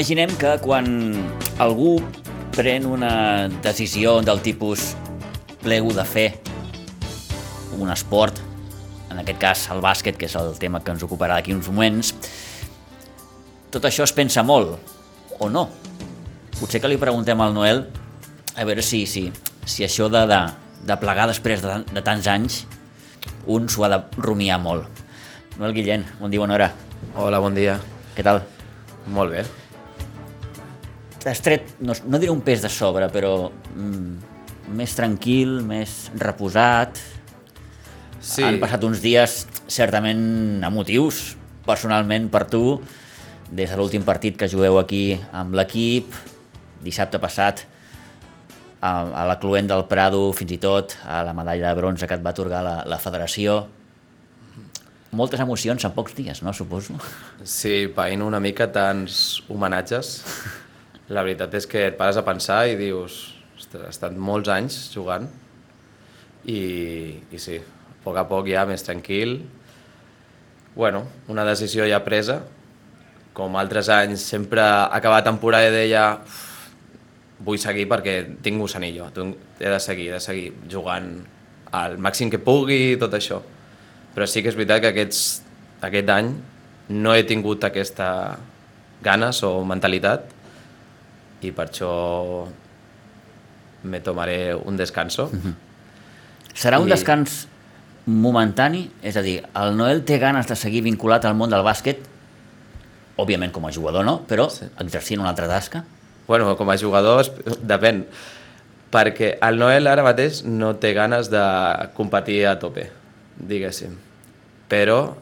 Imaginem que quan algú pren una decisió del tipus plego de fer un esport, en aquest cas el bàsquet, que és el tema que ens ocuparà d'aquí uns moments, tot això es pensa molt, o no? Potser que li preguntem al Noel a veure si, si, si això de, de, de plegar després de, de tants anys un s'ho ha de rumiar molt. Noel Guillén, bon dia, bona hora. Hola, bon dia. Què tal? Molt bé. T'has tret, no, no diré un pes de sobre, però mm, més tranquil, més reposat. Sí. Han passat uns dies certament emotius, personalment, per tu, des de l'últim partit que jugueu aquí amb l'equip, dissabte passat, a, a la Cluent del Prado, fins i tot, a la medalla de bronze que et va atorgar la, la federació. Moltes emocions en pocs dies, no, suposo? Sí, païno una mica tants homenatges. La veritat és que et pares a pensar i dius, ostres, he estat molts anys jugant i, i sí, a poc a poc ja més tranquil. Bueno, una decisió ja presa, com altres anys sempre acabava temporada i deia "Uf, vull seguir perquè tinc gusanillo, he de seguir, he de seguir jugant al màxim que pugui i tot això. Però sí que és veritat que aquests, aquest any no he tingut aquesta ganes o mentalitat i per això me tomaré un descanso. Serà un I- descans momentani? És a dir, el Noel té ganes de seguir vinculat al món del bàsquet, òbviament com a jugador no, però Sí. exercint una altra tasca? Bueno, com a jugador depèn, perquè el Noel ara mateix no té ganes de competir a tope, diguéssim. Però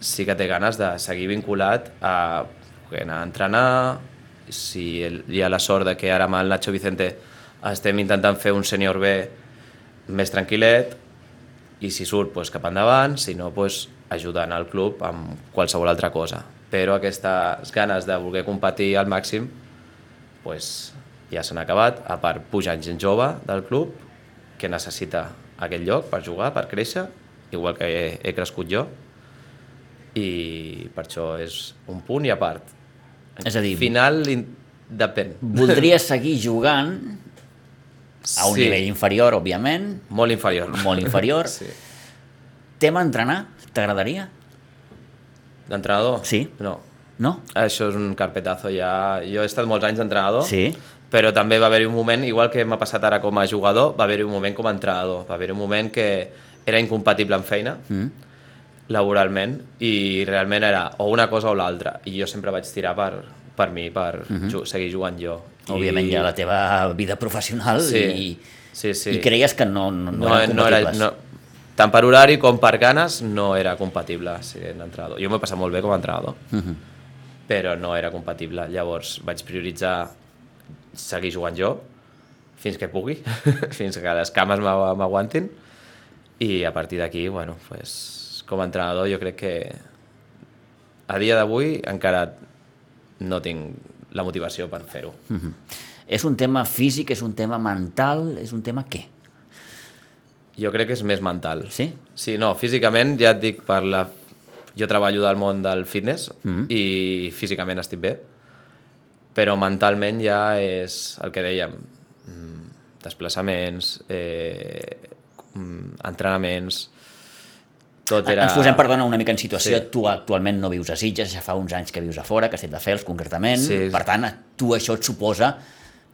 sí que té ganes de seguir vinculat a anar a entrenar, si el- hi ha la sort de que ara amb el Nacho Vicente estem intentant fer un sènior B més tranquil·let i si surt pues, cap endavant, si no pues, ajudant al club amb qualsevol altra cosa. Però aquestes ganes de voler competir al màxim pues, ja s'han acabat, a part pujant gent jove del club que necessita aquest lloc per jugar, per créixer, igual que he, he crescut jo, i per això és un punt i a part. És a dir- Final in- depèn. Voldries seguir jugant a un Sí, nivell inferior, òbviament, Molt inferior. molt inferior. sí. Tema entrenar, t'agradaria? D'entrenador? Sí. No. No? Això és un carpetazo ja. Jo he estat molts anys d'entrenador, Sí. però també va haver-hi un moment, igual que m'ha passat ara com a jugador, va haver-hi un moment com a entrenador. Va haver-hi un moment que era incompatible amb feina, Mm. Laboralment, i realment era o una cosa o l'altra. I jo sempre vaig tirar per, per mi, per ju seguir jugant jo. Mhm. Òbviament hi ha la teva vida professional Sí, i, sí, sí. i creies que no, no, no, no, eren no era, no, tant per horari com per ganes no era compatible ser entrenador. Jo m'he passat molt bé com a entrenador, Mhm. però no era compatible. Llavors vaig prioritzar seguir jugant jo fins que pugui, fins que les cames m'agu- m'aguantin i a partir d'aquí, bueno, pues, com a entrenador jo crec que a dia d'avui encara no tinc la motivació per fer-ho. Mhm. És un tema físic, és un tema mental, és un tema què? Jo crec que és més mental. Sí? Sí, no, físicament ja et dic per la... Jo treballo del món del fitness Mhm. i físicament estic bé, però mentalment ja és el que dèiem, mm, desplaçaments, eh, mm, entrenaments, tot era... Ens posem, perdona, una mica en situació. Sí. Tu actualment no vius a Sitges, ja fa uns anys que vius a fora, a Castelldefels, concretament. Sí. Per tant, tu això et suposa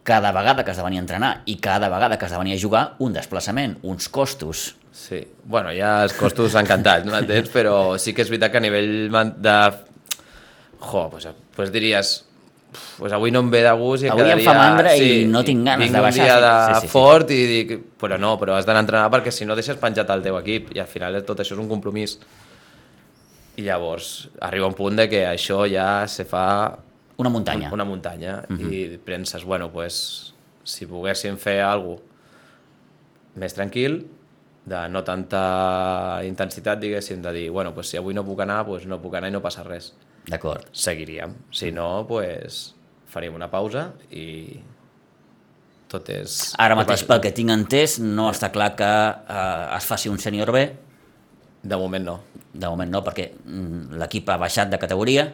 cada vegada que has de venir a entrenar i cada vegada que has de venir a jugar un desplaçament, uns costos. Sí, bueno, ja els costos encantats, no m'entens? Però sí que és veritat que a nivell de... Jo, pues, pues diries, pues avui no em ve de gust i Avui em quedaria... fa mandra i no tinc ganes vinc de baixar, un dia de sí, sí, sí, sí. fort i dic, però no, però has d'anar a entrenar perquè si no deixes penjat el teu equip i al final tot això és un compromís. I llavors arriba un punt de que això ja se fa Una muntanya. una muntanya Mhm. i penses, bueno, pues, si poguéssim fer alguna més tranquil, de no tanta intensitat, diguéssim, de dir, bueno, pues, si avui no puc anar, pues, no puc anar i no passa res. D'acord. Seguiríem. Si no, pues, faríem una pausa i tot és... Ara mateix, pel que tinc entès, no està clar que eh, es faci un sènior B, De moment no. de moment no, perquè mm, l'equip ha baixat de categoria,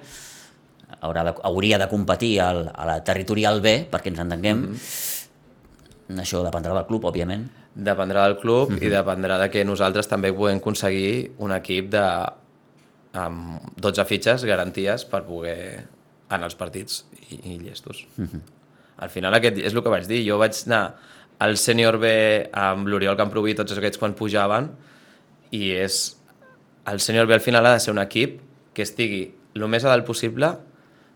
haurà de, hauria de competir al, a la territorial B, perquè ens entenguem. Mm -hmm. Això dependrà del club, òbviament. Dependrà del club mm -hmm. i dependrà de que nosaltres també puguem aconseguir un equip de amb 12 fitxes, garanties per poder anar als partits i, i llestos. Mm -hmm. Al final aquest és el que vaig dir, jo vaig anar al sènior B amb l'Oriol Camproví, tots aquests quan pujaven, i és... El sènior B al final ha de ser un equip que estigui el més a dalt possible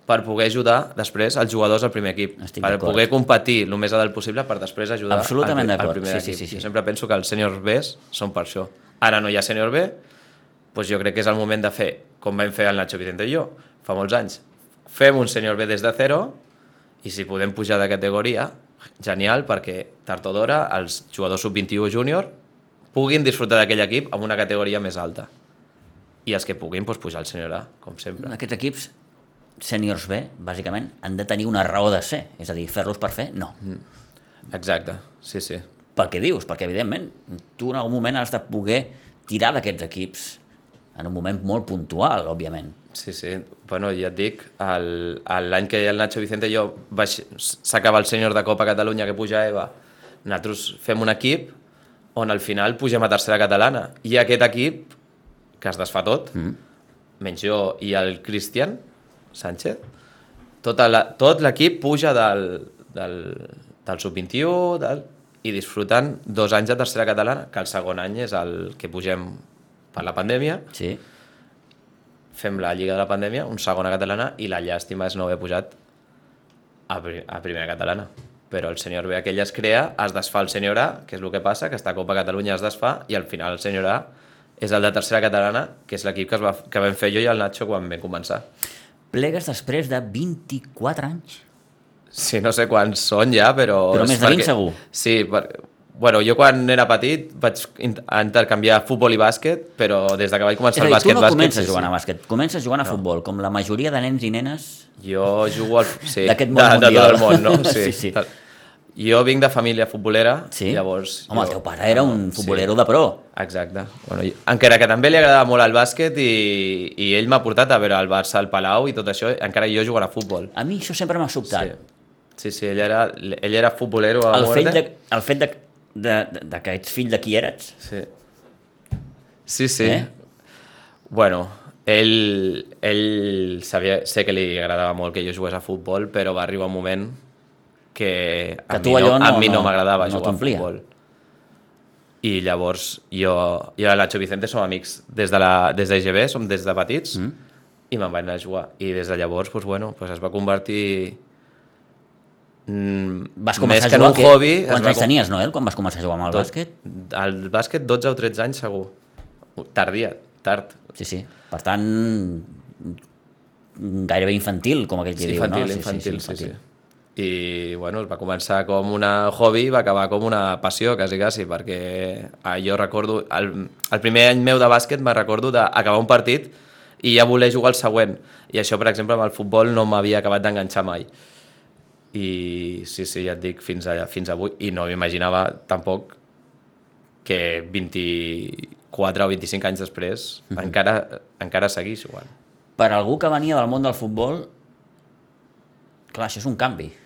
per poder ajudar després els jugadors al primer equip, Estic per poder competir el més a dalt possible per després ajudar Absolutament al, al primer sí, sí, equip. sí, sí. Jo sempre penso que els sèniors B són per això. Ara no hi ha sènior B, doncs jo crec que és el moment de fer, com vam fer el Nacho Vicente i jo, fa molts anys. Fem un sènior B des de zero i si podem pujar de categoria, genial, perquè tard o d'hora els jugadors sub-21 júnior puguin disfrutar d'aquell equip amb una categoria més alta. I els que puguin, doncs, pujar al sènior A, com sempre. Aquests equips sèniors B, bàsicament, han de tenir una raó de ser. És a dir, fer-los per fer? No. Exacte, sí, sí. Pel que dius, perquè evidentment tu en algun moment has de poder tirar d'aquests equips en un moment molt puntual, òbviament. Sí, sí. Bueno, ja et dic, l'any que el Nacho Vicente i jo baix- s'acaba el sènior de Copa Catalunya que puja a EVA, nosaltres fem un equip on al final pugem a tercera catalana. I aquest equip, que es desfà tot, mm. menys jo i el Cristian Sánchez, tota tot l'equip puja del, del, del sub-21 del, i disfruten dos anys de tercera catalana, que el segon any és el que pugem per la pandèmia, Sí. fem la Lliga de la Pandèmia, un segona catalana, i la llàstima és no haver pujat a, pri a primera catalana. Però el senyor B aquell es crea, es desfà el senyor A, que és el que passa, que està a Copa Catalunya es desfà, i al final el senyor A és el de tercera catalana, que és l'equip que, es va, que vam fer jo i el Nacho quan vam començar. Plegues després de 24 anys. Sí, no sé quants són ja, però... Però és més de 20 segur. Sí, per... bueno, jo quan era petit vaig in- intercanviar futbol i bàsquet, però des de que vaig començar a el dir, tu bàsquet... no bàsquet, comences sí, jugant a sí. bàsquet, comences jugant a futbol, com la majoria de nens i nenes Jo jugo al... Sí, D'aquest de, món de tot mundial. el món, no? Sí, sí. Jo vinc de família futbolera, Sí? llavors... Home, el jo... teu pare era un futbolero de pro. Exacte. Bueno, i- encara que també li agradava molt el bàsquet i, i ell m'ha portat a veure el Barça, el Palau i tot això, encara jo jugant a futbol. A mi això sempre m'ha sobtat. Sí, sí, sí ell, era, ell era futbolero a el, muerte. fet de, el fet de, de, de, de que ets fill de qui eres. Sí. Sí, sí. Eh? Bueno, ell, ell sabia, sé que li agradava molt que jo jugués a futbol, però va arribar un moment que a Que tu mi no, no- a mi no, no- m'agradava no jugar a futbol. I llavors jo, jo i l'Acho Vicente som amics des de, la, des de IGB, som des de petits, mm. i me'n vaig anar a jugar. I des de llavors, doncs, bueno, doncs es va convertir mm, Vas començar més a que en jugar... un que- hobby... Quants va anys com- tenies, Noel, quan vas començar a jugar amb el tot- bàsquet? Al bàsquet 12 o 13 anys segur. Tardia, tard. Sí, sí. Per tant, gairebé infantil, com aquell que diu, infantil, no? infantil, sí, sí, I, bueno, va començar com una hobby i va acabar com una passió, quasi, quasi, perquè ah, jo recordo... El, el primer any meu de bàsquet me recordo d'acabar un partit i ja voler jugar al següent. I això, per exemple, amb el futbol no m'havia acabat d'enganxar mai. I sí, sí, ja et dic, fins, a, fins avui. I no m'imaginava tampoc que 24 o 25 anys després encara, encara seguís jugant. Per algú que venia del món del futbol, clar, això és un canvi.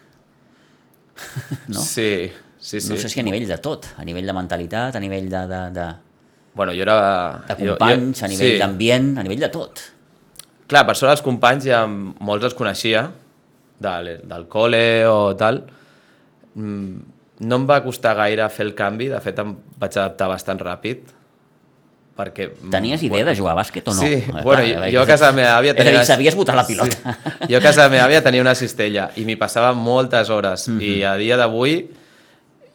No? Sí, sí, sí. No sé si a nivell de tot, a nivell de mentalitat, a nivell de, de, de, Bueno, jo era... de jo- companys, jo, a nivell sí. d'ambient, a nivell de tot. Clar, per sort els companys ja molts els coneixia, del, del col·le o tal. Mm, No em va costar gaire fer el canvi, de fet em vaig adaptar bastant ràpid, perquè... Tenies idea de jugar a bàsquet o no? Sí, Eh, bueno, clar, jo, jo a casa meva àvia És a tenia... dir, sabies botar la pilota. Sí. Jo a casa meva àvia tenia una cistella i m'hi passava moltes hores Mhm. i a dia d'avui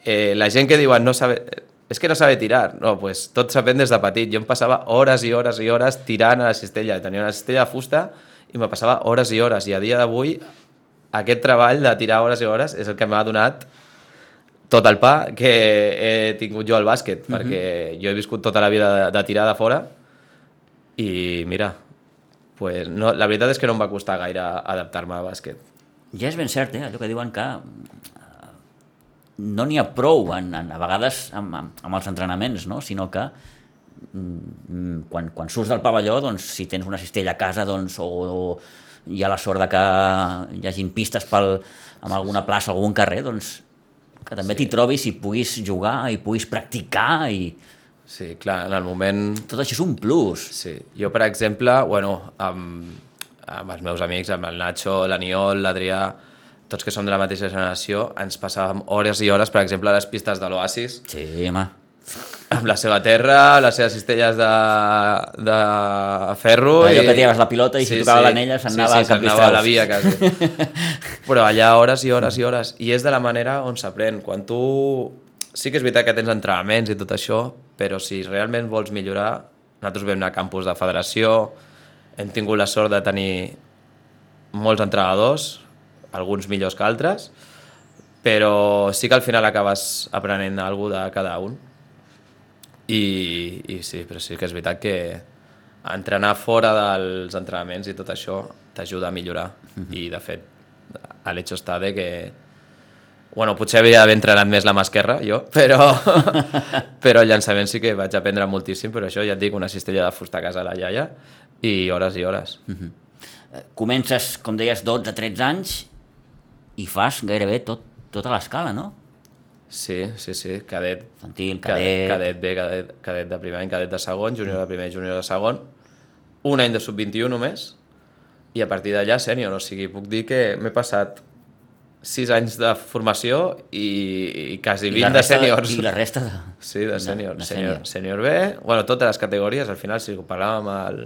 eh, la gent que diuen no sabe, és que no sabe tirar, no, pues tot s'aprèn des de petit. Jo em passava hores i hores i hores tirant a la cistella. Tenia una cistella de fusta i me passava hores i hores i a dia d'avui aquest treball de tirar hores i hores és el que m'ha donat tot el pa que he tingut jo al bàsquet, perquè jo he viscut tota la vida de, de tirar de fora i mira, pues no, la veritat és que no em va costar gaire adaptar-me al bàsquet. Ja és ben cert, eh? allò que diuen que no n'hi ha prou en, en, a vegades amb, amb, amb els entrenaments, no? sinó que mm, quan, quan surts del pavelló, doncs, si tens una cistella a casa doncs, o, o hi ha la sort de que hi hagin pistes pel, en alguna plaça, algun carrer, doncs que també sí. t'hi trobis i puguis jugar i puguis practicar i Sí, clar, en el moment... tot això és un plus. Sí, jo, per exemple, bueno, amb, amb els meus amics, amb el Nacho, l'Aniol, l'Adrià, tots que som de la mateixa generació, ens passàvem hores i hores, per exemple, a les pistes de l'Oasis, Sí, home. Amb la seva terra, les seves cistelles de, de ferro... Allò que tiraves la pilota i si tocava l'anella se'n anava sí, al sí, anava a la via, quasi. Però allà hores i hores i hores. I és de la manera on s'aprèn. Quan tu... Sí que és veritat que tens entrenaments i tot això, però si realment vols millorar, nosaltres vam anar a campus de federació, hem tingut la sort de tenir molts entrenadors, alguns millors que altres, però sí que al final acabes aprenent alguna de cada un. I, I sí, però sí que és veritat que entrenar fora dels entrenaments i tot això t'ajuda a millorar. I, de fet, a l'hecho està de que... Bueno, potser havia d'haver entrenat més la mà esquerra, jo, però, però el llançament sí que vaig aprendre moltíssim, però això ja et dic, una cistella de fusta a casa a la iaia i hores i hores. Eh, Comences, com deies, 12-13 anys i fas gairebé tot, tota l'escala, no? Sí, sí, sí, cadet, Infantil, cadet, cadet... B, cadet, cadet de primer any, cadet de segon, júnior de primer, júnior de segon, un any de sub-21 només, i a partir d'allà sènior, o sigui, puc dir que m'he passat sis anys de formació i, i quasi I la 20 de resta sèniors. I la resta de... Sí, de sènior. de sènior, sènior. sènior B, bueno, totes les categories, al final, si ho parlàvem amb el,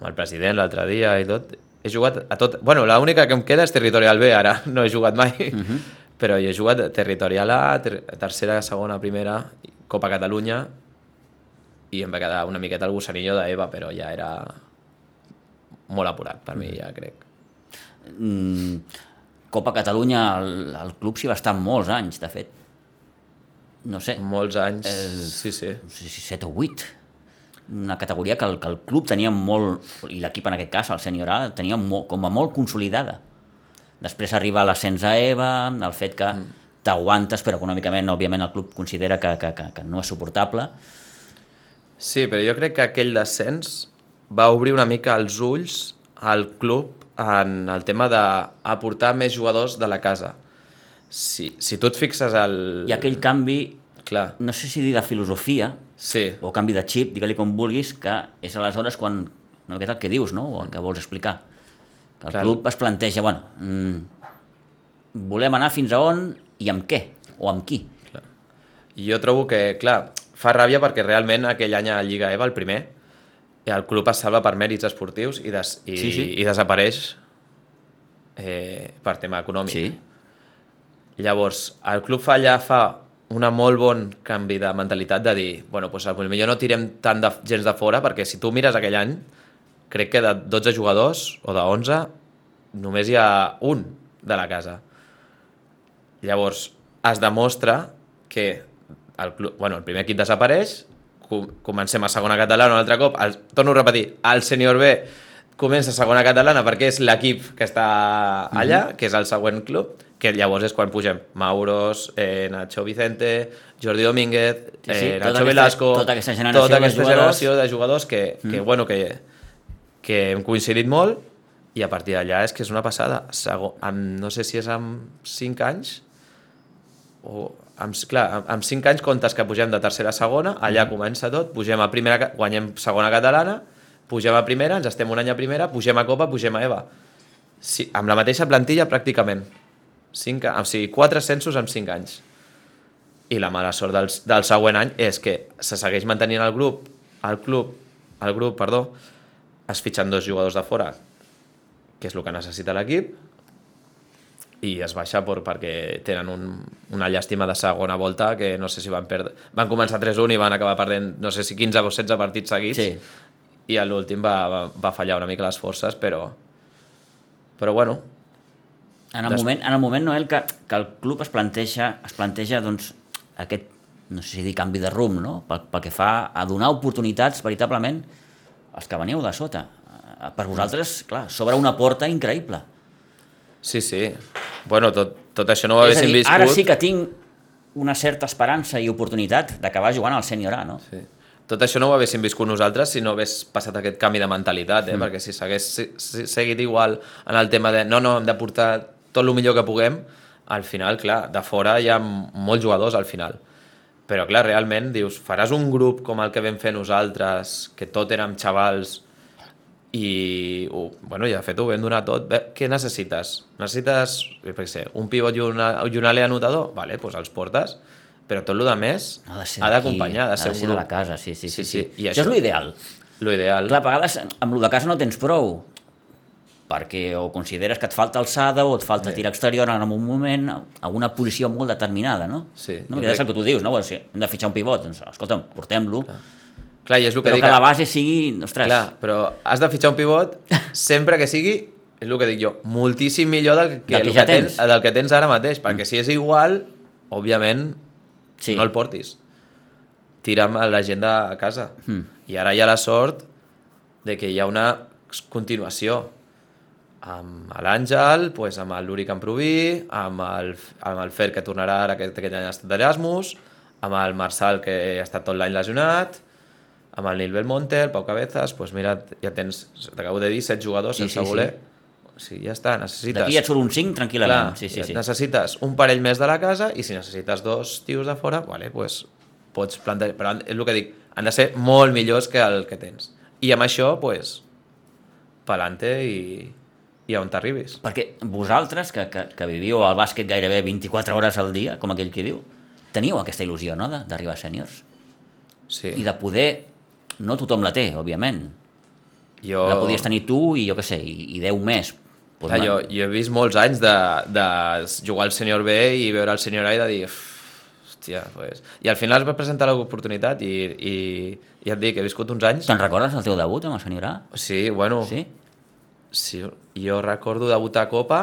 amb el president l'altre dia i tot, he jugat a tot... Bueno, l'única que em queda és territorial B, ara, no he jugat mai, Mhm. Però hi he jugat territorial A, ter tercera, segona, primera, Copa Catalunya, i em va quedar una miqueta el gusanillo d'Eva, però ja era molt apurat per mi, ja crec. Mm, Copa Catalunya, el, el club s'hi va estar molts anys, de fet. No sé, Molts anys, Eh, sí, sí. no sé si 7 o 8. Una categoria que el, que el club tenia molt, i l'equip en aquest cas, el sènior A, tenia molt, com a molt consolidada. Després arriba l'ascens a EVA, el fet que mm. t'aguantes, però econòmicament, òbviament, el club considera que, que, que, que no és suportable. Sí, però jo crec que aquell descens va obrir una mica els ulls al club en el tema d'aportar més jugadors de la casa. Si, si tu et fixes al... I aquell canvi, Clar, no sé si dir de filosofia, sí, o canvi de xip, digue-li com vulguis, que és aleshores quan, una miqueta el que dius, no? o el que vols explicar. El Clar. club es planteja, bueno, mm, volem anar fins a on i amb què, o amb qui. I jo trobo que, clar, fa ràbia perquè realment aquell any a Lliga EVA, el primer, el club es salva per mèrits esportius i, des, i, Sí, sí. i desapareix eh, per tema econòmic. Sí, Llavors, el club fa allà fa una molt bon canvi de mentalitat de dir, bueno, doncs potser no tirem tant de gens de fora, perquè si tu mires aquell any, crec que de 12 jugadors, o de 11, només hi ha un de la casa. Llavors, es demostra que el, club, bueno, el primer equip desapareix, com- comencem a segona catalana un altre cop, el, torno a repetir, el sènior B comença a segona catalana perquè és l'equip que està allà, que és el següent club, que llavors és quan pugem Mauros, eh, Nacho Vicente, Jordi Domínguez, Sí, sí, eh, tota Nacho aquesta- Velasco, tota aquesta generació tota de aquesta jugadors. generació de jugadors que, que, bueno, que, que hem coincidit molt i a partir d'allà és que és una passada. Sego, amb, no sé si és amb 5 anys o amb, clar, amb, amb 5 anys comptes que pugem de tercera a segona, allà comença tot, pugem a primera, guanyem segona catalana, pugem a primera, ens estem un any a primera, pugem a Copa, pugem a EVA. Sí, amb la mateixa plantilla pràcticament. Cinc, o sigui, quatre censos en 5 anys. I la mala sort del, del següent any és que se segueix mantenint el grup, el club, el grup, perdó, es fitxen dos jugadors de fora, que és el que necessita l'equip, i es baixa per, perquè tenen un, una llàstima de segona volta que no sé si van perdre... Van començar 3-1 i van acabar perdent, no sé si 15 o 16 partits seguits, Sí. i a l'últim va, va, va fallar una mica les forces, però... Però bueno, En el, Des- moment, en el moment, Noel, que, que el club es planteja, es planteja doncs, aquest, no sé si dir canvi de rumb, no? pel, pel que fa a donar oportunitats veritablement als que veniu de sota. Per vosaltres, clar, s'obre una porta increïble. sí, sí. Bueno, tot, tot això no ho haguéssim dir, viscut. ara sí que tinc una certa esperança i oportunitat d'acabar jugant al sènior A, no? Sí. tot això no ho haguéssim viscut nosaltres si no hagués passat aquest canvi de mentalitat, eh? Mm. perquè si s'hagués si, si, seguit igual en el tema de no, no, hem de portar tot el millor que puguem, al final, clar, de fora hi ha molts jugadors al final. Però, clar, realment, dius, faràs un grup com el que vam fer nosaltres, que tot érem xavals, i, uh, bueno, ja de fet ho vam donar tot. Bé, què necessites? Necessites, què sé, un pivot i, una, i un ale anotador? Vale, doncs els portes però tot el que més Ha de d'acompanyar, ha de ser ha de ser de la casa, sí, sí, sí. sí, I això, això- és l'ideal. Lo ideal. Clar, a vegades amb el de casa no tens prou, perquè o consideres que et falta alçada o et falta Sí. tir exterior en un moment, a una posició molt determinada, no? Sí, No, perquè és crec- el que tu dius, no? O sigui, hem de fitxar un pivot, doncs, escolta'm, portem-lo, Clar, i és el que però dic... que la base sigui, ostres, Clar, però has de fitxar un pivot sempre que sigui, és el que dic jo, moltíssim millor del que, Del que ja que tens, tens. del que tens ara mateix, perquè si és igual, òbviament, sí. no el portis. Tira'm la gent de casa. Mm. I ara hi ha la sort de que hi ha una continuació amb l'Àngel, pues, amb l'Uri Camproví, amb el, amb el Fer, que tornarà ara aquest, aquest any ha estat d'Erasmus, amb el Marçal, que ha estat tot l'any lesionat, amb el Nil Belmonte, el Pau Cabezas, pues mira, ja tens, t'acabo de dir, set jugadors Sí, sense sí, sí. voler. O sigui, ja està, necessites... D'aquí et surt un 5 tranquil·lament. Clar, sí, sí, sí. necessites un parell més de la casa i si necessites dos tios de fora, vale, pues, pots plantejar... Però és el que dic, han de ser molt millors que el que tens. I amb això, pues, pa'lante i, i a on t'arribis. Perquè vosaltres, que, que, que viviu al bàsquet gairebé 24 hores al dia, com aquell que diu, teníeu aquesta il·lusió, no?, d'arribar a sèniors. Sí. I de poder... No tothom la té, òbviament. jo, La podies tenir tu i jo què sé, i, i 10 més. Pues clar, no- jo, jo he vist molts anys de, de jugar al senyor B i veure el senyor A i de dir... "Uf, Hòstia, pues... I al final es va presentar l'oportunitat i, i, i ja et dic, he viscut uns anys... Te'n recordes del teu debut amb el senyor A? Sí, bueno, Sí? Sí, jo recordo debutar a Copa...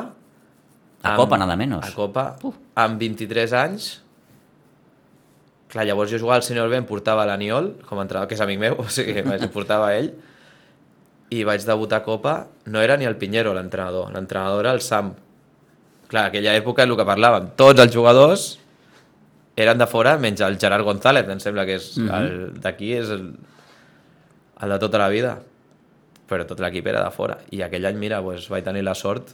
A Copa, nada menos. A Copa, Uf. amb 23 anys. Clar, llavors jo jugava al senyor B, em portava l'Aniol, com a entrenador, que és amic meu, o sigui, em portava ell, i vaig debutar a Copa, no era ni el Pinheiro l'entrenador, l'entrenador era el Sam. Clar, aquella època és el que parlàvem, tots els jugadors eren de fora, menys el Gerard González, em sembla que és Mhm. el d'aquí és el, el de tota la vida però tot l'equip era de fora. I aquell any, mira, doncs, vaig tenir la sort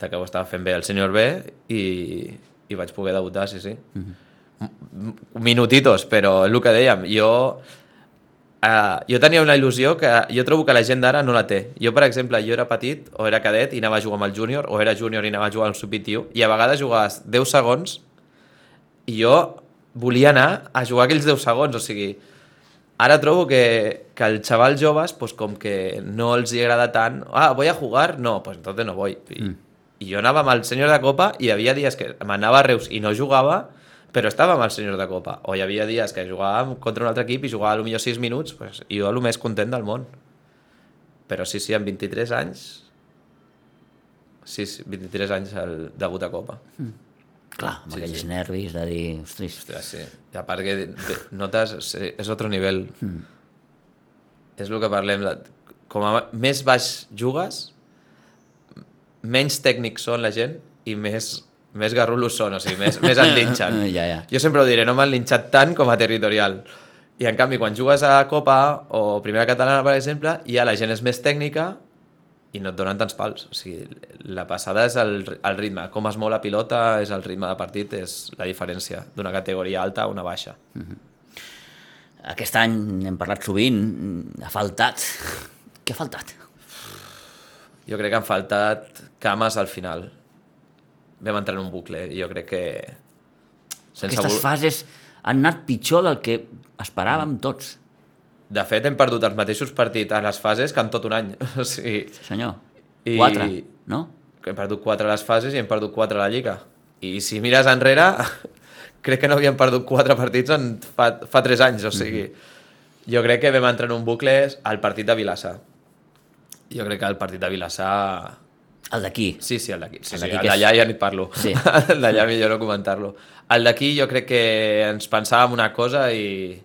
de que ho estava fent bé el senyor B i, i vaig poder debutar, sí, sí. M- Minutitos, però és el que dèiem, jo, eh, jo tenia una il·lusió que jo trobo que la gent d'ara no la té. Jo, per exemple, jo era petit o era cadet i anava a jugar amb el júnior, o era júnior i anava a jugar amb el sub-21, i a vegades jugaves 10 segons i jo volia anar a jugar aquells 10 segons, o sigui, ara trobo que, que els xavals joves, pues, com que no els hi agrada tant, ah, voy a jugar, no, pues entonces no voy. I, mm. i jo anava amb el senyor de Copa i hi havia dies que m'anava a Reus i no jugava, però estava amb el senyor de Copa. O hi havia dies que jugàvem contra un altre equip i jugava potser 6 minuts, pues, i jo el més content del món. Però sí, sí, amb 23 anys... Sí, sí 23 anys el debut a Copa. Clar, amb Sí, aquells sí. nervis de dir, ostres, Hòstia, sí. I a part que de- de- notes... sí, És otro nivell. Mm. És el que parlem. la- Com a més baix jugues, menys tècnics són la gent i més, més garrulos són, o sigui, més, més et linxen. Ja, ja. Jo sempre ho diré, no m'han linxat tant com a territorial. I en canvi, quan jugues a Copa o Primera Catalana, per exemple, ja la gent és més tècnica i no et donen tants pals. O sigui, la passada és el, el ritme. Com es mou la pilota és el ritme de partit, és la diferència d'una categoria alta a una baixa. Aquest any hem parlat sovint, ha faltat... Què ha faltat? Jo crec que han faltat cames al final. Vam entrar en un bucle. i Jo crec que... Sense Aquestes fases han anat pitjor del que esperàvem tots, De fet, hem perdut els mateixos partits a les fases que en tot un any. O sigui, senyor. I- Quatre, no? hem perdut 4 a les fases i hem perdut 4 a la Lliga. I si mires enrere, crec que no havíem perdut 4 partits en fa, fa 3 anys, o sigui... Jo crec que vam entrar en un bucle al partit de Vilassar. Jo crec que el partit de Vilassar... El d'aquí. Sí, sí, el d'aquí. Sí, El sí, que és- d'allà ja ni parlo. Sí. el d'allà millor no comentar-lo. El d'aquí jo crec que ens pensàvem una cosa i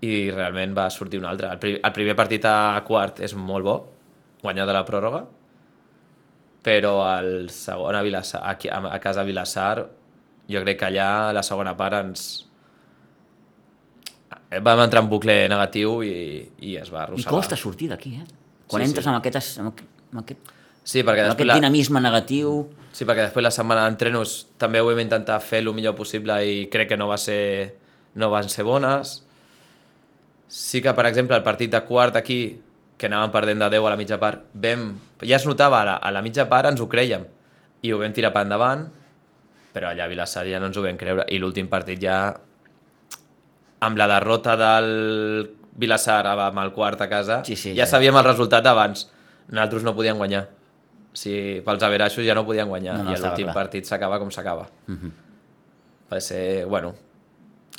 i realment va sortir una altra. El, pri el primer partit a quart és molt bo, guanyar de la pròrroga, però el segon a, Vilassar, aquí, a, a casa Vilassar, jo crec que allà la segona part ens, vam entrar en bucle negatiu i, i es va I arrossegar. costa sortir d'aquí, eh? Quan Sí, entres sí. amb, aquest, amb, aquest, amb, aquest, Sí, perquè amb després, aquest la, dinamisme negatiu... sí, perquè després la setmana d'entrenos també ho vam intentar fer el millor possible i crec que no va ser no van ser bones. Sí que, per exemple, el partit de quart aquí, que anàvem perdent de 10 a la mitja part, vam, ja es notava, a la, a la mitja part ens ho creiem i ho vam tirar per endavant, però allà a Vilassar ja no ens ho vam creure. I l'últim partit ja, amb la derrota del Vilassar amb el quart a casa, Sí, sí, ja, ja. sabíem el resultat abans. Nosaltres no podíem guanyar. Si pels averaixos ja no podien guanyar. No, no, I l'últim partit s'acaba com s'acaba. Va ser, bueno,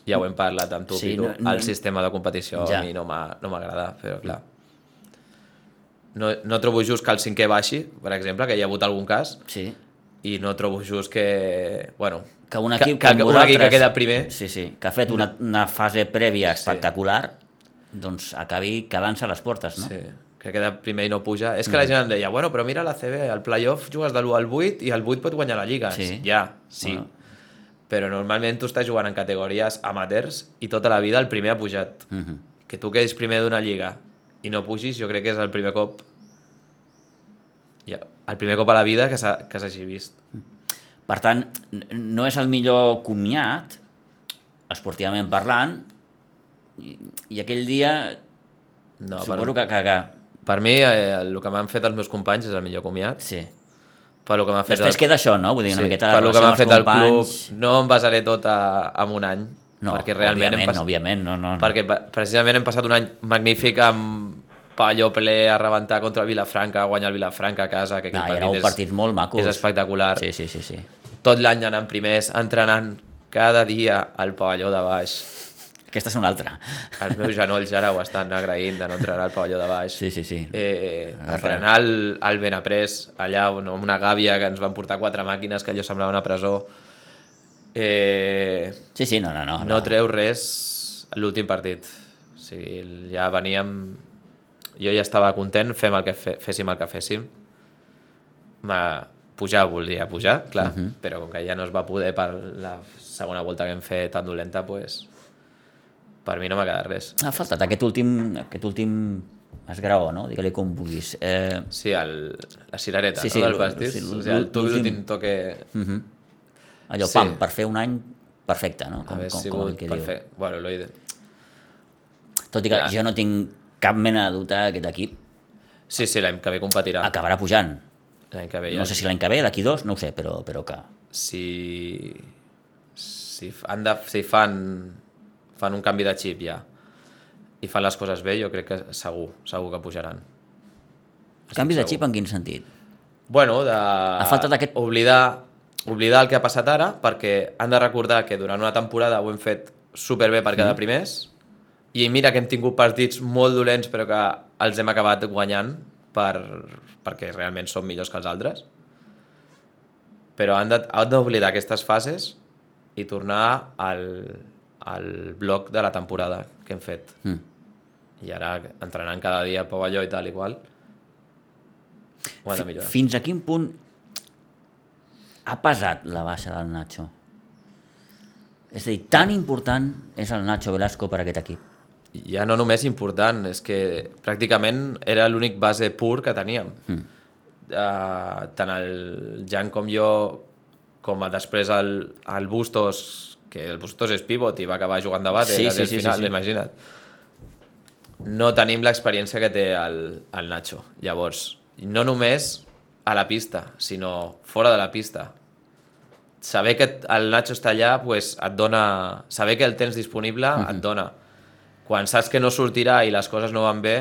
ja ho hem parlat amb tu, Sí, sí, Pitu, no- no, el sistema de competició Ja. a mi no m'agrada, però clar. No, no trobo just que el cinquè baixi, per exemple, que hi ha hagut algun cas, Sí, i no trobo just que, bueno, que un equip que, que un equip que queda primer, Sí, sí, que ha fet una, una fase prèvia espectacular, doncs acabi quedant-se a les portes, no? sí, que queda primer i no puja. És que la gent em deia, bueno, però mira la CB, al playoff jugues de l'1 al 8 i el 8 pot guanyar la Lliga. Sí. Ja, sí. Bueno. Però normalment tu estàs jugant en categories amateurs i tota la vida el primer ha pujat. Mhm. Que tu quedis primer d'una lliga i no pugis, jo crec que és el primer cop ja, el primer cop a la vida que s'ha- que s'hagi vist. Per tant, no és el millor comiat, esportivament parlant, i, i aquell dia No, suposo per, que, que, que... per mi, eh, el que m'han fet els meus companys és el millor comiat. Sí. Per lo que m'ha fet Després queda això, no? Vull dir, una sí, miqueta lo que m'ha fet els el club, companys. no em basaré tot a, en un any, No, perquè realment òbviament, pas... òbviament, no, no. no. perquè precisament hem passat un any magnífic amb pavelló ple a rebentar contra el Vilafranca, a guanyar el Vilafranca a casa, que No, aquell era un és, partit molt maco. és espectacular. Sí, sí, sí, sí. Tot l'any anant primers, entrenant cada dia al pavelló de baix. Aquesta és una altra. Els meus genolls ara ho estan agraint de no entrenar al pavelló de baix. Sí, sí, sí. Eh, entrenar al, al Benaprés, allà on, amb una gàbia que ens van portar quatre màquines que allò semblava una presó. Eh, Sí, sí, no, no, no. no treu res l'últim partit. O sigui, ja veníem... Jo ja estava content, fem el que fe, féssim el que féssim. Ma, pujar volia pujar, clar, uh -huh. però com que ja no es va poder per la segona volta que hem fet tan dolenta, pues, per mi no m'ha quedat res. Ha faltat aquest últim, aquest últim esgraó, no? Digue-li com vulguis. Eh, Sí, el, la cirereta Sí, sí, no, del pastís. sí, o sigui, el tu- l'últim- toque... allò, Sí. pam, per fer un any perfecte, no? Com, com, com el que diu. perfecte. Bueno, lo ide- Tot i que Ja. jo no tinc cap mena de dubte que aquest equip Sí, sí, l'any que ve competirà. acabarà pujant. L'any que ve ja. No sé si l'any que ve, d'aquí dos, no ho sé, però, però que... si, si, han de, si fan, fan un canvi de xip ja i fan les coses bé, jo crec que segur, segur que pujaran. Canvi de segur. xip en quin sentit? Bueno, de faltat aquest- oblidar, oblidar el que ha passat ara, perquè han de recordar que durant una temporada ho hem fet superbé per quedar primers, i mira que hem tingut partits molt dolents però que els hem acabat guanyant per, perquè realment som millors que els altres. Però de- han d'oblidar aquestes fases i tornar al, al bloc de la temporada que hem fet. Mm. I ara, entrenant cada dia a pavelló i tal i qual, ho han de millorar. Fins a quin punt ha pesat la baixa del Nacho? És a dir, tan important és el Nacho Velasco per a aquest equip. ja no només important, és que pràcticament era l'únic base pur que teníem. Mm. Uh, tant el Jan com jo, com a després el, el Bustos, que el Bustos és pivot i va acabar jugant de base Sí, sí, sí, final, sí, sí. imagina't. No tenim l'experiència que té el, el Nacho. Llavors, no només a la pista, sinó fora de la pista. Saber que el Nacho està allà, pues, et dona... Saber que el tens disponible uh -huh. et dona quan saps que no sortirà i les coses no van bé,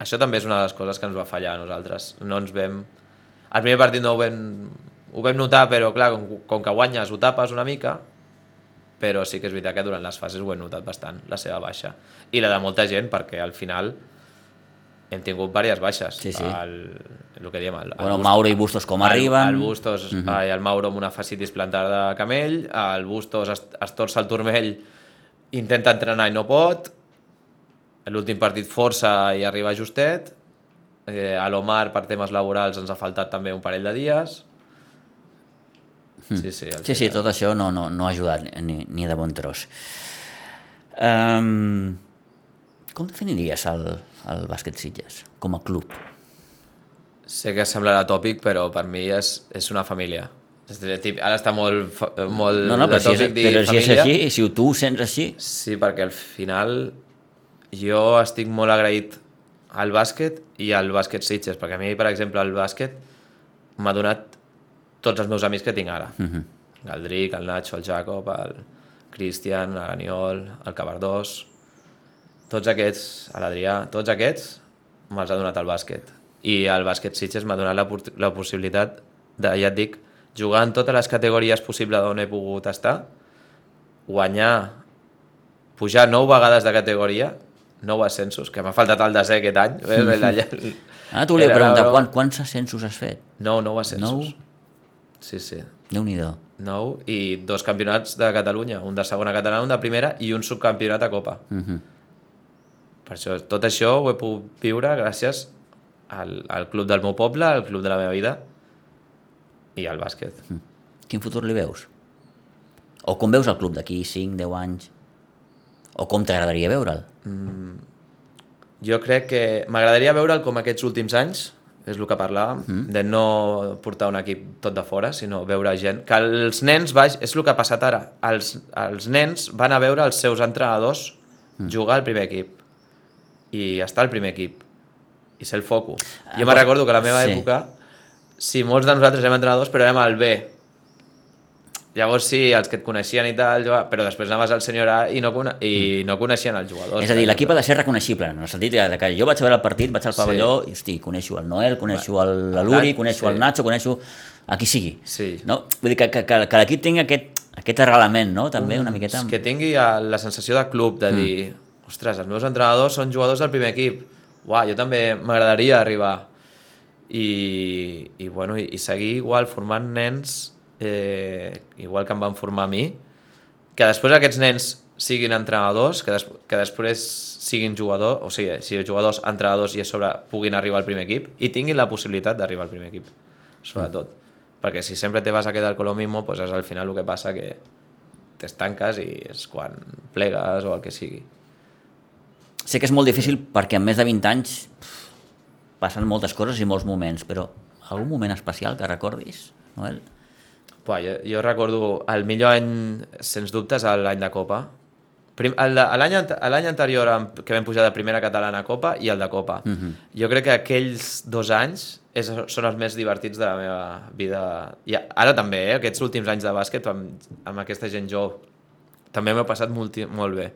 això també és una de les coses que ens va fallar a nosaltres. No ens vam... El primer partit no ho vam, ho vam notar, però clar, com, com que guanyes ho tapes una mica, però sí que és veritat que durant les fases ho hem notat bastant, la seva baixa. I la de molta gent, perquè al final hem tingut diverses baixes. Sí, sí. El, el que diem, el, el Bueno, Bustos- Mauro i Bustos com el, arriben... El Bustos, uh -huh. el Mauro amb una fascitis plantada de camell, el Bustos es, es torça el turmell, intenta entrenar i no pot, l'últim partit força i arriba justet, eh, a l'Omar per temes laborals ens ha faltat també un parell de dies, Sí, sí, Sí, sí, final. tot això no, no, no ha ajudat ni, ni de bon tros. Um, com definiries el, el bàsquet Sitges com a club? Sé que semblarà tòpic, però per mi és, és una família. Ara està molt, molt No, no, però si és, però si és així, si tu ho sents així, Sí, perquè al final jo estic molt agraït al bàsquet i al bàsquet Sitges, perquè a mi, per exemple, el bàsquet m'ha donat tots els meus amics que tinc ara. Uh -huh. El Dric, el Nacho, el Jacob, el Cristian, l'Aniol, el Cabardós... Tots aquests, l'Adrià, tots aquests me'ls ha donat el bàsquet. I el bàsquet Sitges m'ha donat la, la possibilitat de, ja et dic, jugar en totes les categories possibles on he pogut estar, guanyar pujar nou vegades de categoria, nou ascensos, que m'ha faltat el desè aquest any. Ves, allà, ah, tu li Era preguntat broma. quan, quants ascensos has fet? Nou, nou ascensos. Nou? Sí, sí. Déu-n'hi-do. Nou i dos campionats de Catalunya, un de segona catalana, un de primera i un subcampionat a Copa. Uh -huh. Per això, tot això ho he pogut viure gràcies al, al club del meu poble, al club de la meva vida i al bàsquet. Quin futur li veus? O com veus el club d'aquí 5, 10 anys? O com t'agradaria veure'l? Jo crec que m'agradaria veure'l com aquests últims anys, és el que parlàvem, mm. de no portar un equip tot de fora, sinó veure gent... Que els nens, baix, és el que ha passat ara, els, els nens van a veure els seus entrenadors mm. jugar al primer equip i estar al primer equip i ser el foco. Ah, Jo me'n recordo que a la meva sí. època, si molts de nosaltres érem entrenadors, però érem al B, Llavors sí, els que et coneixien i tal, però després anaves al senyor A i no, i no coneixien els jugadors. Mm. És a dir, l'equip ha de ser reconeixible, en el sentit de que jo vaig a veure el partit, vaig al Sí. pavelló i, hosti, coneixo el Noel, coneixo el, la Luri, coneixo sí. el Nacho, coneixo a qui sigui. Sí. No? Vull dir que, que, que, que l'equip tingui aquest, aquest arrelament, no? També una miqueta... És que tingui eh, la sensació de club, de dir, ostres, els meus entrenadors són jugadors del primer equip. Uau, jo també m'agradaria arribar. I, i, bueno, i, i seguir igual formant nens, eh, igual que em van formar a mi, que després aquests nens siguin entrenadors, que, des, que després siguin jugadors, o sigui, siguin jugadors, entrenadors i a sobre puguin arribar al primer equip i tinguin la possibilitat d'arribar al primer equip, sobretot. Perquè si sempre te vas a quedar con lo mismo, pues és al final el que passa que t'estanques i és quan plegues o el que sigui. Sé que és molt difícil perquè en més de 20 anys passen moltes coses i molts moments, però algun moment especial que recordis, Noel? Buah, jo, jo recordo el millor any, sens dubtes, l'any de Copa. L'any ante- l'any anterior que vam pujar de primera catalana a Copa i el de Copa. Mhm. Jo crec que aquells dos anys és, són els més divertits de la meva vida. I ara també, eh? aquests últims anys de bàsquet amb, amb aquesta gent jove també m'he passat molt, molt bé.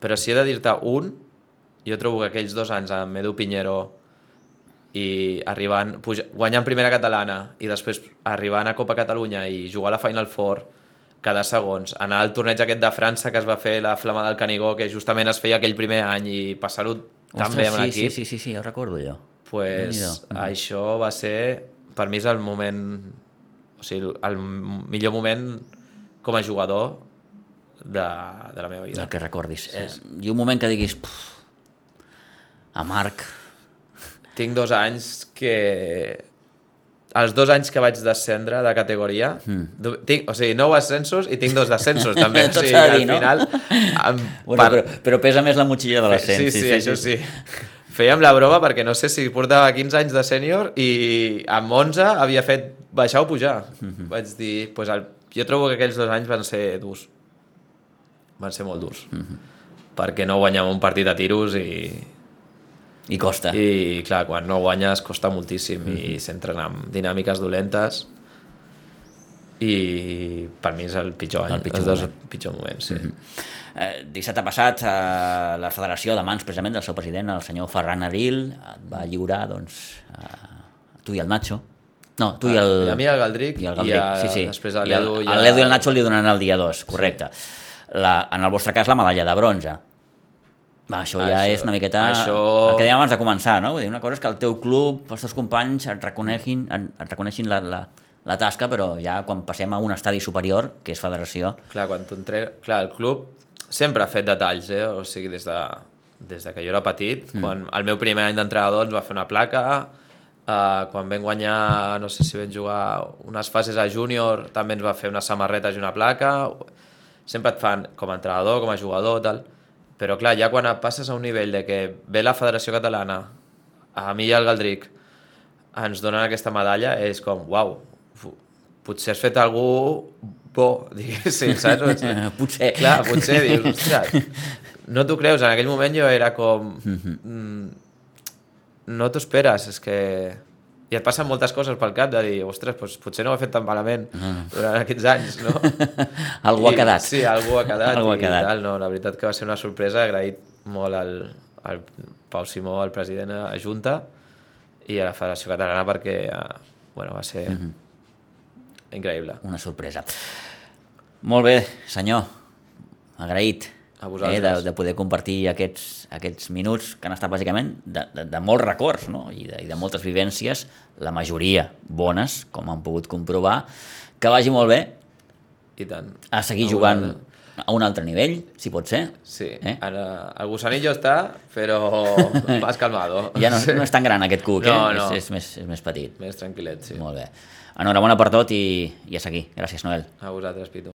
Però si he de dir-te un, jo trobo que aquells dos anys amb Edu Pinheiro i arribant, puja, guanyant primera catalana i després arribant a Copa Catalunya i jugar a la Final Four cada segons, anar al torneig aquest de França que es va fer la Flama del Canigó que justament es feia aquell primer any i passar-ho tan bé amb sí, l'equip sí, sí, sí, sí, ho recordo jo. pues, Déu-n'hi-do. això va ser per mi és el moment o sigui, el millor moment com a jugador de, de la meva vida Del que recordis. Eh, I un moment que diguis, puf, a Marc, tinc dos anys que els dos anys que vaig descendre de categoria mm. tinc, o sigui, nou ascensos i tinc dos descensos també, o sigui, dir, al no? final em, bueno, però, però pesa més la motxilla de l'ascens. sí, sí, sí, això sí. Fèiem la broma perquè no sé si portava 15 anys de sènior i amb 11 havia fet baixar o pujar. Mhm. Vaig dir, pues el, jo trobo que aquells dos anys van ser durs. Van ser molt durs. Mhm. Perquè no guanyàvem un partit a tiros i, I costa. i clar, quan no guanyes costa moltíssim Mhm. i s'entren amb dinàmiques dolentes i per mi és el pitjor any, El pitjor els dos moment. pitjor moments, sí. Eh, dissabte passat eh, la Federació de Mans, precisament, del seu president, el senyor Ferran Abril, et va lliurar doncs, a tu i el Nacho. No, tu i el... Ah, I a mi el Galdric i el i Galdric, a- sí, sí. després a I el, l'Edu i l'Edu i el Nacho li donaran el dia 2, correcte. La, en el vostre cas, la medalla de bronze. Va, això ja Això- és una miqueta... això- El que dèiem abans de començar, no? Vull dir, una cosa és que el teu club, els teus companys et reconeixin, et reconeixin la, la, la tasca, però ja quan passem a un estadi superior, que és federació, Clar, quan tu entre... Clar, el club sempre ha fet detalls, eh? O sigui, des de, des de que jo era petit, mm. quan el meu primer any d'entrenador ens va fer una placa, uh, quan vam guanyar, no sé si vam jugar unes fases a júnior, també ens va fer unes samarretes i una placa, sempre et fan, com a entrenador, com a jugador, tal, Però clar, ja quan passes a un nivell de que ve la Federació Catalana, a mi i al Galdric, ens donen aquesta medalla, és com, uau, potser has fet algú bo, diguéssim, saps? potser. Clar, potser dius, ostres, no t'ho creus, en aquell moment jo era com... Mm, no t'ho esperes, és que... I et passen moltes coses pel cap de dir, ostres, doncs potser no ho he fet tan malament durant aquests anys, no? algú ha quedat. Sí, algú ha quedat. algú ha i quedat. Tal, no, la veritat que va ser una sorpresa, agraït molt al, al Pau Simó, el president a Junta, i a la Federació Catalana perquè eh, bueno, va ser increïble. Una sorpresa. Molt bé, senyor. Agraït A eh, vosaltres. de, de poder compartir aquests, aquests minuts que han estat bàsicament de, de, de molts records no? I, de, i de moltes vivències, la majoria bones, com han pogut comprovar. Que vagi molt bé I tant. a seguir A jugant vosaltres. a un altre nivell, si pot ser. Sí, Eh? eh? ara, el gusanillo està, però más calmado. Ja no, no és tan gran aquest cuc, No, eh? no. És, és, més, és més petit. Més tranquil·let, sí. Molt bé. Enhorabona per tot i, i a seguir. Gràcies, Noel. A vosaltres, Pitu.